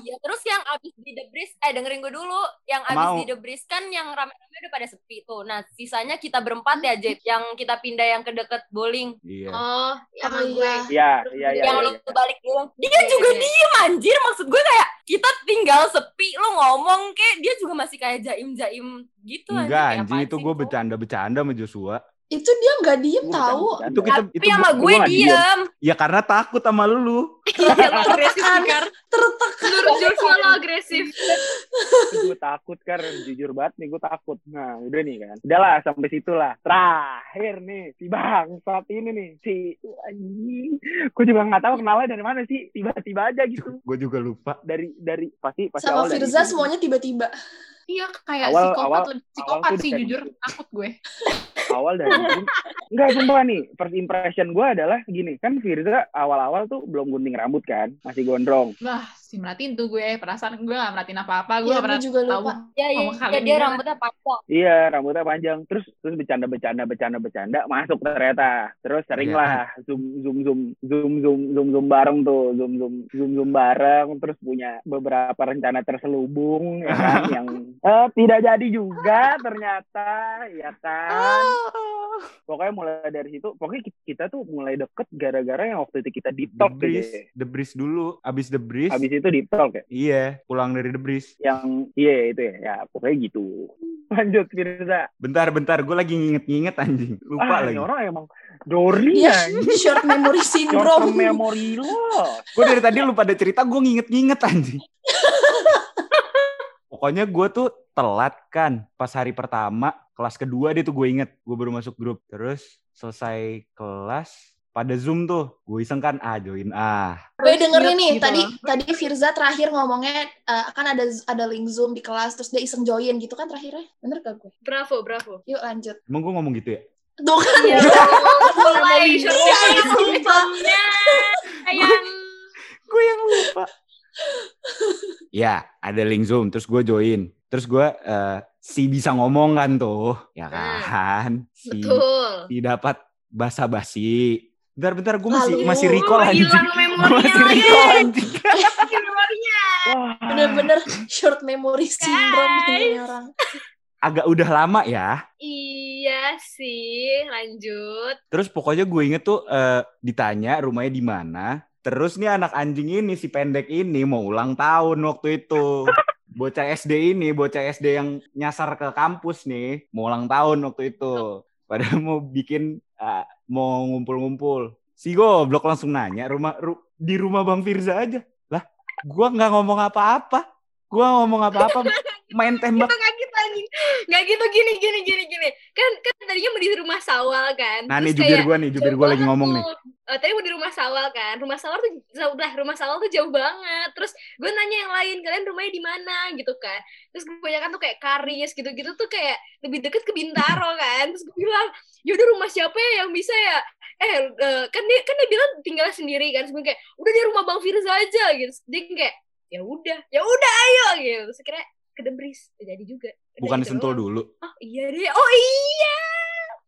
dia terus yang abis di Breeze eh dengerin gue dulu yang abis Mau. di Breeze kan yang rame-rame udah pada sepi tuh nah sisanya kita berempat ya Jet yang kita pindah yang ke deket bowling Iya. Oh, sama gue. iya. Iya, iya, iya. yang iya, lu iya. balik dulu dia Iya, juga iya. diem anjir maksud gue kayak kita tinggal sepi lu ngomong kek dia juga masih kayak jaim-jaim gitu Enggak anjing itu Bro? bercanda-bercanda sama Joshua. Itu dia nggak diem Gua tahu. bercanda. Itu kita tapi itu sama gue diem. diem ya karena takut sama lu. <laughs> Iya, lo agresif Tertekan. Tertekan. Menurut Joshua lo agresif. gue takut kan jujur banget nih gue takut nah udah nih kan udahlah sampai situ lah terakhir nih si bang saat ini nih si anjing gue juga nggak tahu kenalnya dari mana sih tiba-tiba aja gitu Gue juga lupa. dari dari pasti pasti Sama awal dari Firza itu. semuanya tiba-tiba. Iya kayak Awal- psikopat awal- lebih awal psikopat tuh sih dari- jujur takut gue. <laughs> awal dari. Enggak sumpah nih, first impression gue adalah gini, kan Firza awal-awal tuh belum gunting rambut kan, masih gondrong. Wah, si merhatiin tuh gue perasaan gue gak merhatiin apa-apa. Gue Iya, gak pernah gue juga tahu. lupa. ya ya, ya, dia gimana? rambutnya panjang Iya, rambutnya panjang. Terus terus bercanda bercanda bercanda bercanda masuk ternyata. Terus sering Iya. lah zoom zoom zoom zoom zoom zoom zoom bareng tuh, zoom zoom zoom zoom bareng. Terus punya beberapa rencana terselubung ya kan, <laughs> yang eh, tidak jadi juga ternyata, ya kan. Pokoknya mulai dari situ, pokoknya ki- kita tuh mulai deket gara-gara yang waktu itu kita di The talk Breeze, deh. The Breeze dulu. Abis The Breeze, Habis itu di talk ya. iya, pulang dari The Breeze. Yang iya itu ya, ya pokoknya gitu. <laughs> Lanjut Firza. Bentar, bentar, gue lagi nginget-nginget anjing. Lupa ah, lagi. orang emang Dori ya. <laughs> short memory Short syndrome. term memory lo. Gue dari tadi lu pada cerita, gue nginget-nginget anjing. <laughs> Pokoknya gue tuh telat kan pas hari pertama, kelas kedua dia tuh gue inget, gue baru masuk grup. Terus selesai kelas, pada Zoom tuh, gue iseng kan, ah join ah. Gue dengerin nih, gitu tadi loh. tadi Firza terakhir ngomongnya eh, kan ada ada link Zoom di kelas, terus dia iseng join gitu kan terakhirnya. Bener gak gue? Bravo, bravo. Yuk lanjut. Emang gue ngomong gitu ya? Tuh kan. Iya, mulai <laughs> Iya, memory sumpah. syndrome-nya. Sayang. <laughs> gue yang lupa. ya, ada link Zoom, terus gue join. Terus gue eh, si bisa ngomong kan tuh, ya kan? Si, Betul. si dapat basa-basi. Bentar-bentar gue masih Lalu, masih recall anjing. hilang Gue masih lagi. recall anjing. Memorinya. Wah. Bener-bener short memory syndrome ini orang. Agak udah lama ya. Iya sih, lanjut. Terus pokoknya gue inget tuh eh, ditanya rumahnya di mana. Terus nih anak anjing ini si pendek ini mau ulang tahun waktu itu. Bocah SD ini, bocah SD yang nyasar ke kampus nih, mau ulang tahun waktu itu. Padahal mau bikin ah, mau ngumpul-ngumpul. Si goblok langsung nanya rumah ru- di rumah Bang Firza aja. Lah, gua nggak ngomong apa-apa. Gua ngomong apa-apa. Main tembak. Kita nggak gitu gitu gini gini gini gini. Kan kan tadinya mau di rumah Sawal kan. Nah nih Terus jubir kayak, gua nih, jubir gua lagi ngomong nih. Eh, tadi mau di rumah Sawal kan. Rumah Sawal tuh jauh lah, rumah Sawal tuh jauh banget. Terus gue nanya yang lain, kalian rumahnya di mana gitu kan. Terus kebanyakan tuh kayak Karis gitu-gitu tuh kayak lebih deket ke Bintaro <laughs> kan. Terus gue bilang, yaudah rumah siapa ya yang bisa ya? Eh, eh, kan dia kan dia bilang tinggal sendiri kan. Gue kayak, udah di rumah Bang Firza aja gitu. Dia kayak, ya udah, ya udah ayo gitu. Terus ke Debris, jadi juga. Udah Bukan sentul doang. dulu. Oh iya deh, oh iya.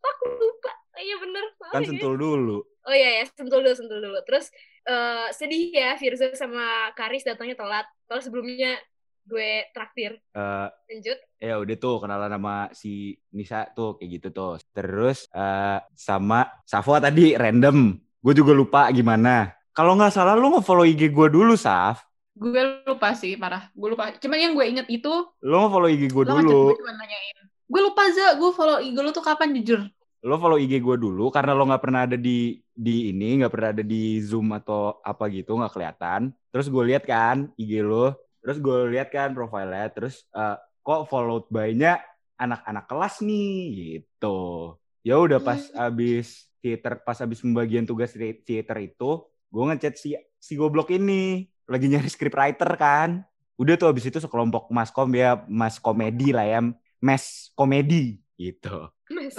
Aku lupa. Oh, iya bener. Maaf Kan sentul dulu. Oh iya ya, sentul dulu, sentul dulu. Terus eh, sedih ya Firza sama Karis datangnya telat. Kalau sebelumnya gue traktir. Eh, Lanjut. ya udah tuh kenalan sama si Nisa tuh kayak gitu tuh. Terus eh, sama Safwa tadi random. Gue juga lupa gimana. Kalau nggak salah lu nge-follow IG gue dulu, Saf. Gue lupa sih, parah. Gue lupa. Cuman yang gue inget itu, Lu nge-follow IG gue lo dulu. gue nanyain. Gue lupa, Za. Gue follow IG lo tuh kapan, jujur. Lo follow IG gue dulu karena lo nggak pernah ada di di ini, nggak pernah ada di Zoom atau apa gitu, nggak kelihatan. Terus gue lihat kan IG lo, terus gue lihat kan profilnya, terus eh, kok followed by-nya anak-anak kelas nih gitu. Ya udah pas abis theater, pas abis pembagian tugas theater itu, gue ngechat si si goblok ini lagi nyari scriptwriter kan. Udah tuh abis itu sekelompok maskom ya, mas komedi lah ya, mes komedi gitu. Mas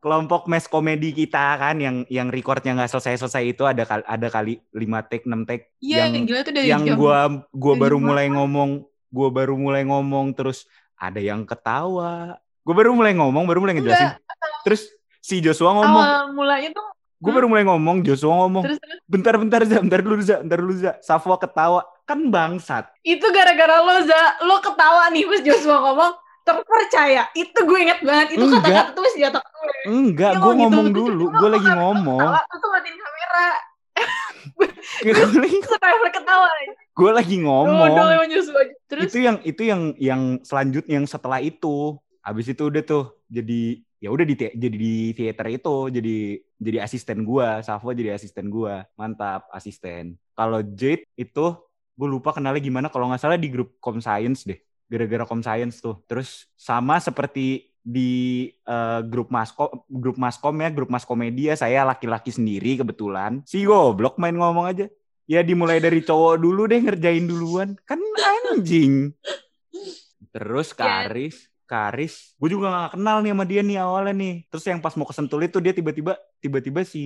kelompok mes komedi kita kan yang yang recordnya nggak selesai selesai itu ada kali ada kali 5 take 6 take Iya, yang gila tuh dari yang jam. gua gua dari baru jam mulai ngomong gua baru mulai ngomong terus ada yang ketawa. Gua baru mulai ngomong baru mulai ngejelasin. Terus si Joshua ngomong Awal mulanya tuh, gua baru mulai ngomong Joshua ngomong terus, terus bentar bentar Za, bentar dulu Za, bentar dulu Za. Safwa ketawa kan bangsat itu gara-gara lo, Za. Lo ketawa nih, pas Joshua ngomong, terpercaya. Itu gue inget banget. Itu kata-kata tuh masih di otak gue. enggak Iya, gua gitu. ngomong Terus dulu lo lagi ngomong terus tuh matiin kamera. Lagi ketawa. gua lagi ngomong. Terus, itu yang itu yang yang selanjutnya yang setelah itu habis itu udah tuh jadi ya udah di jadi di theater itu jadi jadi asisten gua Safwa jadi asisten gua mantap asisten. Kalau Jade itu gue lupa kenalnya gimana kalau nggak salah di grup com science deh gara-gara com science tuh. Terus sama seperti di eh, grup maskom grup maskom ya grup mas komedia saya laki-laki sendiri kebetulan. Si goblok main ngomong aja. Ya dimulai dari cowok dulu deh ngerjain duluan. Kan anjing. Terus Ya. Karis Karis. Gue juga gak kenal nih sama dia nih awalnya nih. Terus yang pas mau kesentul itu dia tiba-tiba tiba-tiba si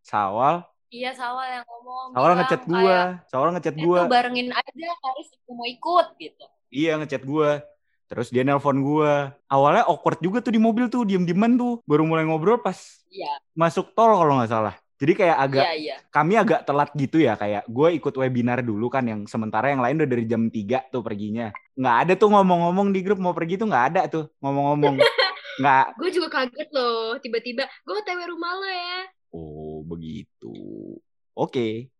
Sawal. Iya Sawal yang ngomong. Sawal ngechat gua. Sawal ngechat Eh gua. tuh barengin aja Karis aku mau ikut gitu. iya ngechat gua. Terus dia nelpon gua. Awalnya awkward juga tuh di mobil tuh diem-dieman tuh. Baru mulai ngobrol pas Iya, masuk tol kalau nggak salah jadi kayak agak iya, iya. kami agak telat gitu ya kayak gue ikut webinar dulu kan yang sementara yang lain udah dari jam 3 tuh perginya nggak ada tuh ngomong-ngomong di grup mau pergi tuh nggak ada tuh ngomong-ngomong <laughs> nggak Gue juga kaget loh. Tiba-tiba, gue OTW rumah lo ya. oh begitu oke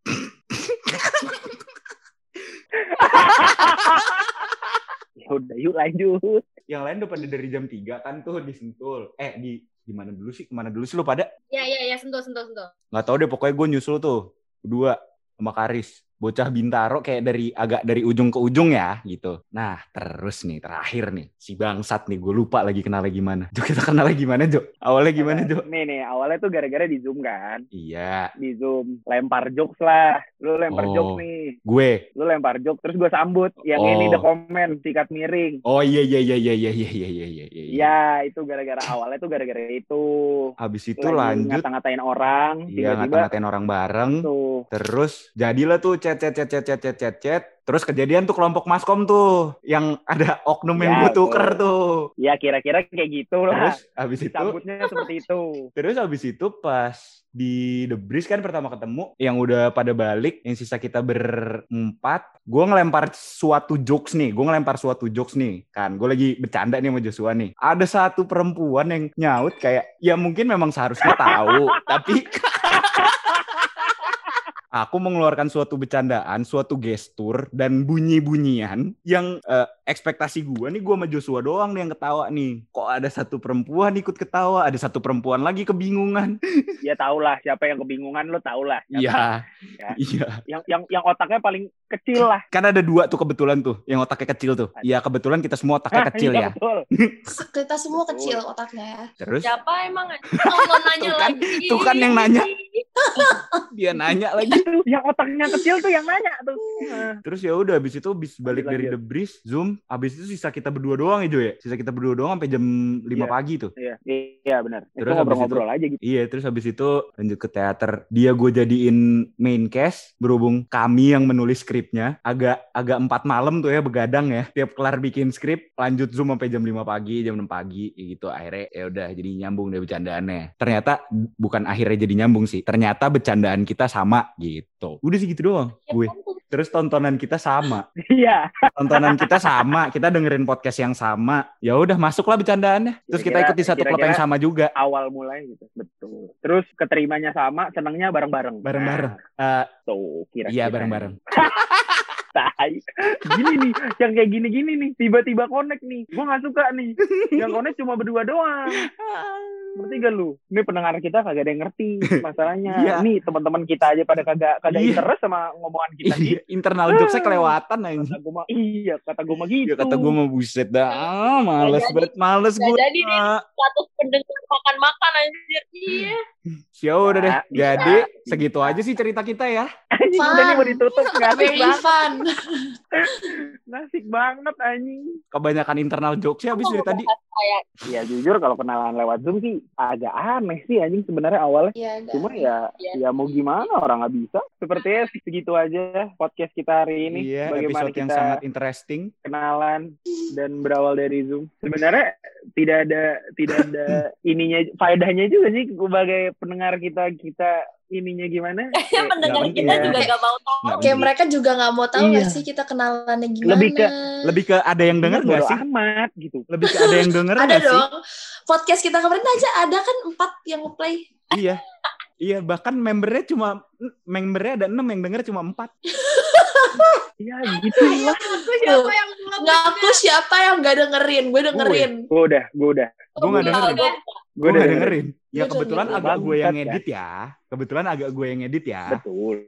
Ya <laughs> udah yuk lanjut. yang lain udah pada dari jam 3 kan tuh di Sentul eh di di mana dulu sih? Ke mana dulu sih lo pada? Ya, ya, ya, sentuh, sentuh, sentuh. nggak tahu deh pokoknya gue nyusul tuh. Berdua sama Karis bocah bintaro kayak dari agak dari ujung ke ujung ya gitu nah terus nih terakhir nih si bangsat nih gue lupa lagi kenalnya gimana Jo kita kenalnya gimana Jo awalnya gimana Jo Nih nih awalnya tuh gara-gara di Zoom kan. iya Di Zoom lempar jokes lah. Lu lempar Oh. jokes nih. gue Lu lempar jokes terus gue sambut yang Oh. ini the comment sikat miring. oh iya iya iya iya iya iya iya iya iya Iya, itu gara-gara awalnya tuh gara-gara itu. habis itu lanjut ngata-ngatain orang, iya ngata-ngatain orang bareng tuh. Terus jadilah tuh chat chat chat chat chat chat chat chat. Terus kejadian tuh kelompok maskom tuh yang ada oknum yang Ya, gue tuker tuh. tuh. Ya kira-kira kayak gitu lah. Terus habis itu Sambutnya seperti itu. terus habis itu pas di The Breeze kan pertama ketemu yang udah pada balik yang sisa kita berempat gue ngelempar suatu jokes nih gue ngelempar suatu jokes nih kan gue lagi bercanda nih sama Joshua nih ada satu perempuan yang nyaut kayak ya mungkin memang seharusnya tahu <laughs> tapi aku mengeluarkan suatu bercandaan, suatu gestur dan bunyi-bunyian yang eh, ekspektasi gue nih gue sama Joshua doang nih yang ketawa nih. Kok ada satu perempuan ikut ketawa, ada satu perempuan lagi kebingungan. <laughs> Ya tau lah siapa yang kebingungan lo tau lah. Siapa Iya, Ya. iya. Yang yang yang otaknya paling kecil lah. Kan ada dua tuh kebetulan tuh, yang otaknya kecil tuh. Iya kebetulan kita semua otaknya Hah, <laughs> kecil iya, ya. Betul. <laughs> Kita semua kecil otaknya. Terus Siapa emang? Nanya Tuh kan, lagi. tuh kan yang nanya. dia nanya lagi. Tuh, yang otaknya kecil tuh yang nanya tuh. Terus ya udah habis itu habis balik Lanjut, dari lanjut. The Breeze, Zoom, habis itu sisa kita berdua doang ya Jo ya. Sisa kita berdua doang sampai jam 5 Iya. pagi tuh. Iya, iya benar. Itu Terus ngobrol-ngobrol aja gitu. Iya, terus habis itu lanjut ke teater. Dia gue jadiin main cast berhubung kami yang menulis skripnya agak agak empat malam tuh ya begadang ya. Tiap kelar bikin skrip lanjut Zoom sampai jam 5 pagi, jam 6 pagi gitu. Akhirnya ya udah jadi nyambung deh bercandaannya. Ternyata bukan akhirnya jadi nyambung sih. Ternyata bercandaan kita sama gitu. Udah sih gitu doang gue. Terus tontonan kita sama. <laughs> Iya. Tontonan kita sama. Kita dengerin podcast yang sama. Ya udah masuklah bercandaannya. Terus kita Kira-kira- ikuti satu klub yang sama juga. Awal mulai gitu. Betul. Terus keterimanya sama, senangnya bareng-bareng. Bareng-bareng. Nah, Eh, tuh kira-kira. Iya bareng-bareng. <laughs> Tai. Gini nih, yang kayak gini-gini nih, tiba-tiba connect nih. Gua nggak suka nih. Yang connect cuma berdua doang. Ngerti gak lu? Ini pendengar kita kagak ada yang ngerti masalahnya. Iya. Nih teman-teman kita aja pada kagak kagak Iya. interest sama ngomongan kita nih. Iya, internal jokesnya kelewatan aja. Kata gua mah, iya, kata gua mah gitu. Ya kata gue mau buset dah, ah, males banget, males gue. jadi nih. Status pendengar makan-makan anjir. Iya. Ya udah deh, jadi segitu aja sih cerita kita ya. Anjing udah nih mau ditutup nggak asik Very <laughs> banget. fun. Nggak asik banget anjing. Kebanyakan internal jokesnya habis dari tadi. Kayak Ya jujur kalau kenalan lewat Zoom sih agak aneh sih anjing sebenarnya awalnya. Iya, agak. Cuma ya Iya. ya mau gimana orang nggak bisa. Sepertinya segitu aja podcast kita hari ini. Iya, Bagaimana episode yang kita sangat interesting. kenalan dan berawal dari Zoom. Sebenarnya tidak ada tidak ada <laughs> ininya faedahnya juga sih sebagai pendengar kita kita ininya gimana? <laughs> Yang pendengar kita ya. juga gak mau tahu. Nggak Kayak mereka juga nggak mau tahu Iya. sih kita kenalannya gimana. Lebih ke- Lebih ke ada yang denger nggak Bodo sih? amat gitu. Lebih ke ada yang denger Ada nggak sih? dong. Podcast kita kemarin aja ada kan empat yang nge-play. Iya. Iya, bahkan membernya cuma membernya ada enam yang denger cuma empat. <laughs> Ya gitu lah. Aku siapa yang belum Ngaku siapa yang nggak dengerin? Gue dengerin. Gue udah, gue udah. Gue nggak dengerin. Gue udah dengerin. Ya kebetulan agak gue yang Bangsat, edit ya. Kebetulan agak gue yang edit ya. Betul.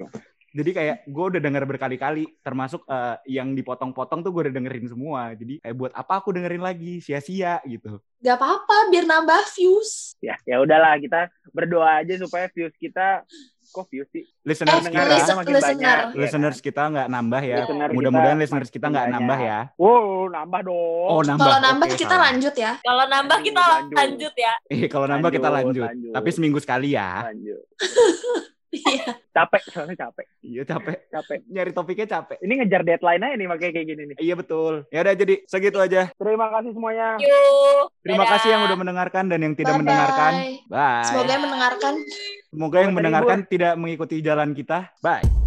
Jadi kayak gue udah denger berkali-kali, termasuk eh, yang dipotong-potong tuh gue udah dengerin semua. Jadi kayak buat apa aku dengerin lagi, sia-sia gitu. Gak apa-apa biar nambah views. Ya, ya udahlah kita berdoa aja supaya views kita kok views sih? Listeners Eh, kita, listen- listener. ya listeners kita nggak nambah ya. Listener Mudah-mudahan kita listeners kita nggak makin nambah banyak. ya. Wow, nambah dong. Oh nambah. Kalau nambah kita salah. lanjut ya. Kalau nambah kita Lanjut. lanjut ya. Eh kalau nambah kita Lanjut, lanjut. lanjut. Tapi seminggu sekali ya. Lanjut. <laughs> Iya. Capek, soalnya capek. Iya capek. Capek. Nyari topiknya capek. Ini ngejar deadline aja nih makanya kayak gini nih. Iya betul. Ya udah jadi segitu aja. Terima kasih semuanya. Yuk. Terima dadah. kasih yang udah mendengarkan dan yang tidak Bye-bye. mendengarkan. Bye. Semoga yang mendengarkan Semoga yang mendengarkan tidak mengikuti jalan kita. Bye.